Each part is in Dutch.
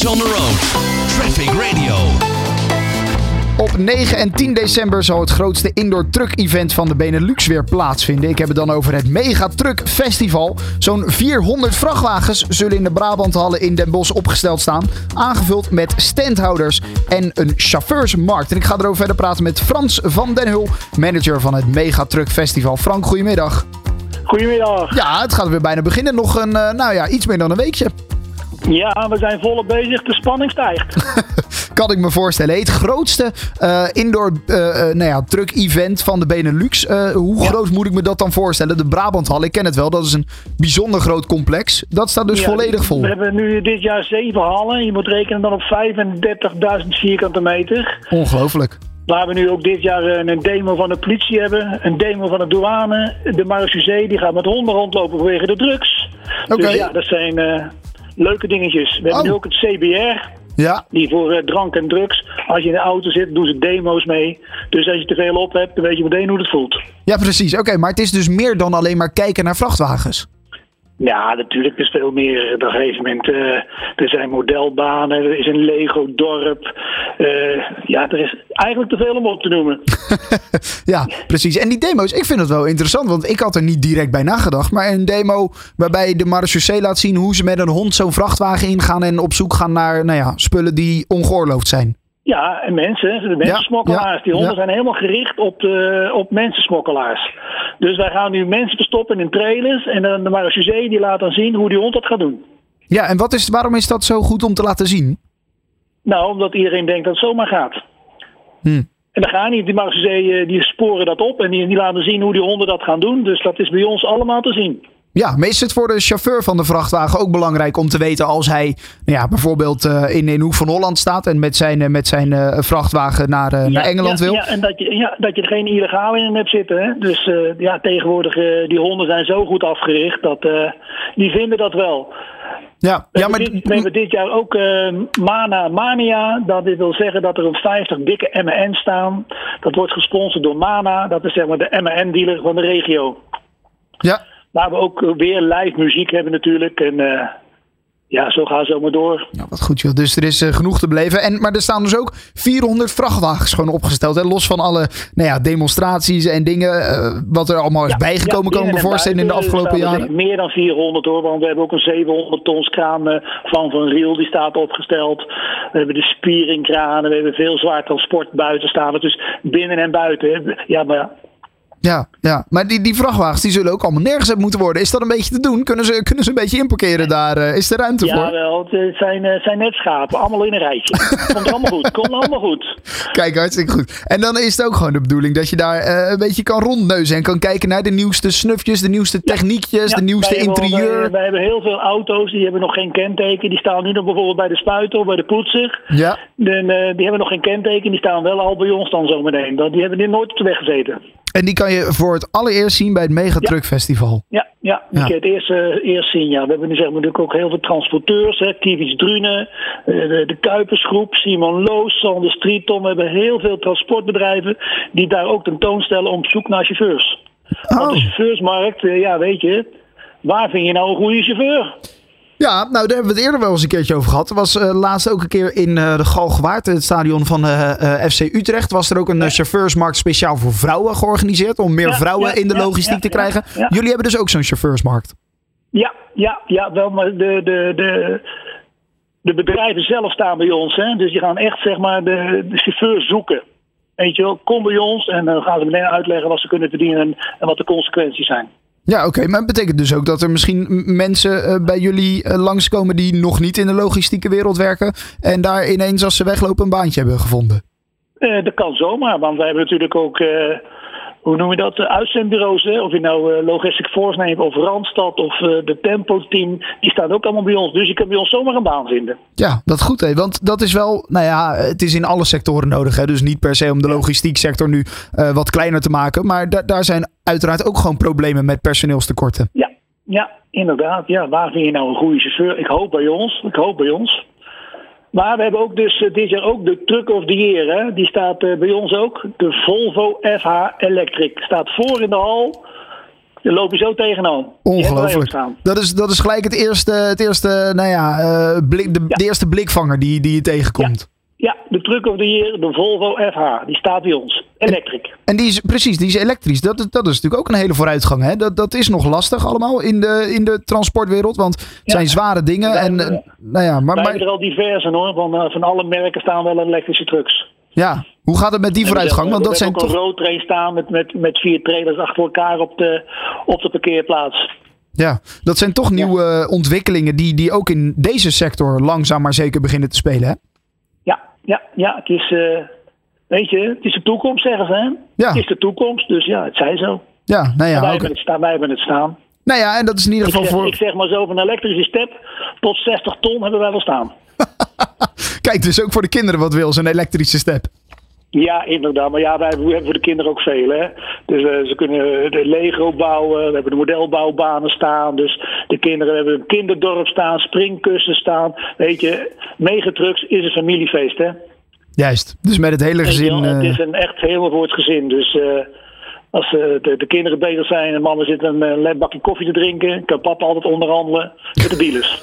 Always on the road. Traffic Radio. Op 9 en 10 december zal het grootste indoor truck event van de Benelux weer plaatsvinden. Ik heb het dan over het Mega Truck Festival. Zo'n 400 vrachtwagens zullen in de Brabanthallen in Den Bosch opgesteld staan. Aangevuld met standhouders en een chauffeursmarkt. En ik ga erover verder praten met Frans van den Hul, manager van het Mega Truck Festival. Frank, goedemiddag. Goedemiddag. Ja, het gaat weer bijna beginnen. Nog een, eh, nou ja, iets meer dan een weekje. Ja, we zijn volop bezig. De spanning stijgt. kan ik me voorstellen. Het grootste eh, indoor uh, nou ja, truck event van de Benelux. hoe groot moet ik me dat dan voorstellen? De Brabanthal, ik ken het wel. Dat is een bijzonder groot complex. Dat staat dus volledig vol. We hebben nu dit jaar zeven hallen. Je moet rekenen dan op 35.000 vierkante meter. Ongelooflijk. Waar we nu ook dit jaar een demo van de politie hebben, een demo van de douane. De marechaussee die gaat met honden rondlopen vanwege de drugs. Oké. Dus ja, dat zijn leuke dingetjes. We hebben nu ook het CBR. Ja. Die voor uh, drank en drugs. Als je in de auto zit, doen ze demo's mee. Dus als je te veel op hebt, dan weet je meteen hoe het voelt. Ja, precies. Oké, maar het is dus meer dan alleen maar kijken naar vrachtwagens. Ja, natuurlijk. Is veel meer. Op een gegeven moment, uh, er zijn modelbanen, er is een Lego-dorp. Uh, ja, er is eigenlijk te veel om op te noemen. ja, precies. En die demo's, ik vind het wel interessant, want ik had er niet direct bij nagedacht. Maar een demo waarbij de marechaussee laat zien hoe ze met een hond zo'n vrachtwagen ingaan en op zoek gaan naar nou ja, spullen die ongeoorloofd zijn. Ja, en mensen, de mensensmokkelaars. Ja, die honden zijn helemaal gericht op, de, op mensensmokkelaars. Dus wij gaan nu mensen verstoppen in trailers. En dan de marechaussee die laat dan zien hoe die hond dat gaat doen. Ja, en wat is, waarom is dat zo goed om te laten zien? Nou, omdat iedereen denkt dat het zomaar gaat. Hm. En dan gaan niet. Die marechaussee die sporen dat op en die, die laten zien hoe die honden dat gaan doen. Dus dat is bij ons allemaal te zien. Ja, meestal is het voor de chauffeur van de vrachtwagen ook belangrijk om te weten als hij nou ja, bijvoorbeeld uh, in, in Hoek van Holland staat en met zijn, uh, met zijn uh, vrachtwagen naar, ja, naar Engeland ja, wil. Ja, en dat je, ja, dat je er geen illegaal in hebt zitten. Hè? Dus ja, tegenwoordig die honden zijn zo goed afgericht dat die vinden dat wel. Ja, we, ja, maar... dit, we hebben dit jaar ook Mana Mania. Dat wil zeggen dat er een 50 dikke MN staan. Dat wordt gesponsord door Mana. Dat is zeg maar de MN-dealer van de regio. Ja. Waar we ook weer live muziek hebben natuurlijk. En uh, ja, zo gaan ze maar door. Ja, wat goed joh. Dus er is uh, genoeg te beleven. En, maar er staan dus ook 400 vrachtwagens gewoon opgesteld. Hè? Los van alle nou ja, demonstraties en dingen. Uh, wat er allemaal is ja, bijgekomen, ja, ik me voorstellen in de afgelopen jaren. Meer dan 400 hoor. Want we hebben ook een 700 tons kraan van Van Riel. Die staat opgesteld. We hebben de spieringkranen. We hebben veel zwaar transport buiten staan. Dus binnen en buiten. Ja, maar ja, ja, maar die, die vrachtwagens die zullen ook allemaal nergens hebben moeten worden. Is dat een beetje te doen? Kunnen ze, kunnen ze een beetje inparkeren daar? Uh, is er ruimte ja, voor? Ja, wel. Het zijn, uh, zijn net schapen. Allemaal in een rijtje. Komt allemaal goed. Komt allemaal goed. Kijk, hartstikke goed. En dan is het ook gewoon de bedoeling dat je daar uh, een beetje kan rondneuzen. En kan kijken naar de nieuwste snufjes, de nieuwste techniekjes, ja, de nieuwste wij interieur. Hebben, wij, wij, hebben heel veel auto's, die hebben nog geen kenteken. Die staan nu nog bijvoorbeeld bij de spuiter of bij de poetser. Ja. Den, die hebben nog geen kenteken. Die staan wel al bij ons dan zo meteen. Die hebben dit nooit op de weg gezeten. En die kan je voor het allereerst zien bij het Megatruck Festival. Ja, ja, die ja. kan je het eerst, uh, eerst zien. Ja. We hebben nu zeg maar natuurlijk ook heel veel transporteurs. Hè. Drunen, uh, de, de Kuipersgroep, Simon Loos, Sander Strietom. We hebben heel veel transportbedrijven die daar ook tentoonstellen om zoek naar chauffeurs. Oh. Want de chauffeursmarkt, uh, ja weet je, waar vind je nou een goede chauffeur? Ja, nou daar hebben we het eerder wel eens een keertje over gehad. Er was uh, laatst ook een keer in uh, de Galgenwaard, het stadion van uh, FC Utrecht, was er ook een ja. chauffeursmarkt speciaal voor vrouwen georganiseerd. Om meer ja, vrouwen ja, in de logistiek te krijgen. Jullie hebben dus ook zo'n chauffeursmarkt. Ja, ja, ja, wel, maar de, de, de, de bedrijven zelf staan bij ons. Hè? Dus die gaan echt zeg maar de, de chauffeur zoeken. Weet je wel, kom bij ons en dan gaan ze meteen uitleggen wat ze kunnen verdienen en, en wat de consequenties zijn. Ja, oké. Maar het betekent dus ook dat er misschien mensen uh, bij jullie uh, langskomen die nog niet in de logistieke wereld werken. En daar ineens als ze weglopen een baantje hebben gevonden. Uh, dat kan zomaar, want wij hebben natuurlijk ook, hoe noem je dat, uitzendbureaus. Hè? Of je nou Logistic Force neemt of Randstad of de Tempo Team. Die staan ook allemaal bij ons. Dus je kan bij ons zomaar een baan vinden. Ja, dat is goed. Hè? Want dat is wel, nou ja, het is in alle sectoren nodig. Hè? Dus niet per se om de logistiek sector nu wat kleiner te maken. Maar da daar zijn uiteraard ook gewoon problemen met personeelstekorten. Ja, ja, inderdaad. Ja, waar vind je nou een goede chauffeur? Ik hoop bij ons. Ik hoop bij ons. Maar we hebben ook dus uh, dit jaar ook de Truck of the Year. Hè? Die staat uh, bij ons ook. De Volvo FH Electric. Staat voor in de hal. Daar loop je zo tegenaan. Ongelooflijk. Dat is, dat is gelijk het eerste, het eerste nou ja, eh, blik, de, Ja. de eerste blikvanger die, die je tegenkomt. Ja, de truck of the year, de Volvo FH, die staat bij ons. Electric. En die is, precies, die is elektrisch. Dat, is- dat is natuurlijk ook een hele vooruitgang. Hè? Dat, dat is nog lastig allemaal in de, in de transportwereld. Want het Ja. zijn zware dingen. Wij En, hebben- eh, nou ja, maar, Wij hebben maar er al diverse hoor. Van, eh, van alle merken staan wel elektrische trucks. ja, hoe gaat het met die vooruitgang? Want dat zijn toch... ook een roadtrain staan met, met, met vier trailers achter elkaar op de, op de parkeerplaats. Ja, dat zijn toch nieuwe eh, ontwikkelingen die, die ook in deze sector langzaam maar zeker beginnen te spelen. Hè? Ja, ja, ja. Het is, weet je, het is de toekomst zeggen ze. Hè? Ja. Het is de toekomst, dus ja, het zij zo. Ja, nou ja, wij, hebben het staan, wij hebben het staan. nou ja, en dat is in ieder Ik geval zeg, voor. ik zeg maar zo, van een elektrische step tot 60 ton hebben wij wel staan. Kijk, dus ook voor de kinderen wat wil, zo'n elektrische step. Ja, inderdaad. Maar ja, wij hebben voor de kinderen ook veel. Hè? Dus eh, ze kunnen de Lego bouwen. We hebben de modelbouwbanen staan. Dus de kinderen hebben een kinderdorp staan. Springkussen staan. Weet je, megatrucks is een familiefeest. Hè? Juist. Dus met het hele gezin. Het eh, is een echt voor het gezin. Dus eh, als eh, de, de kinderen bezig zijn en mama zit een uh, bakje koffie te drinken, kan papa altijd onderhandelen met de dealers.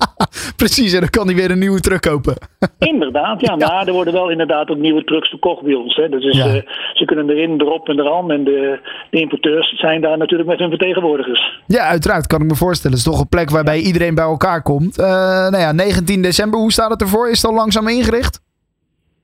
precies, en dan kan hij weer een nieuwe truck kopen. inderdaad, ja, maar er worden wel inderdaad ook nieuwe trucks verkocht bij ons. Hè. Dus Ja. ze kunnen erin, erop en eraan. En de, de importeurs zijn daar natuurlijk met hun vertegenwoordigers. ja, uiteraard, kan ik me voorstellen. Het is toch een plek waarbij iedereen bij elkaar komt. Eh, nou ja, 19 december, hoe staat het ervoor? Is het al langzaam ingericht?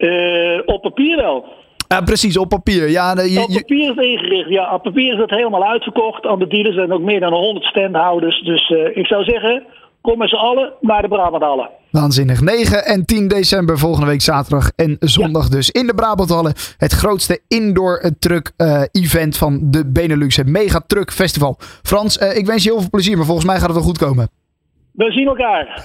Eh, op papier wel. Ja, precies, op papier. Ja, je- Op papier is het ingericht. Ja, op papier is het helemaal uitverkocht. Aan de dealers zijn ook meer dan 100 standhouders. Dus eh, ik zou zeggen, kom met z'n allen naar de Brabanthallen. Waanzinnig. 9 en 10 december volgende week zaterdag en zondag dus in de Brabanthallen. Het grootste indoor truck eh, event van de Benelux. Het Mega Truck Festival. Frans, ik wens je heel veel plezier, maar volgens mij gaat het wel goed komen. We zien elkaar.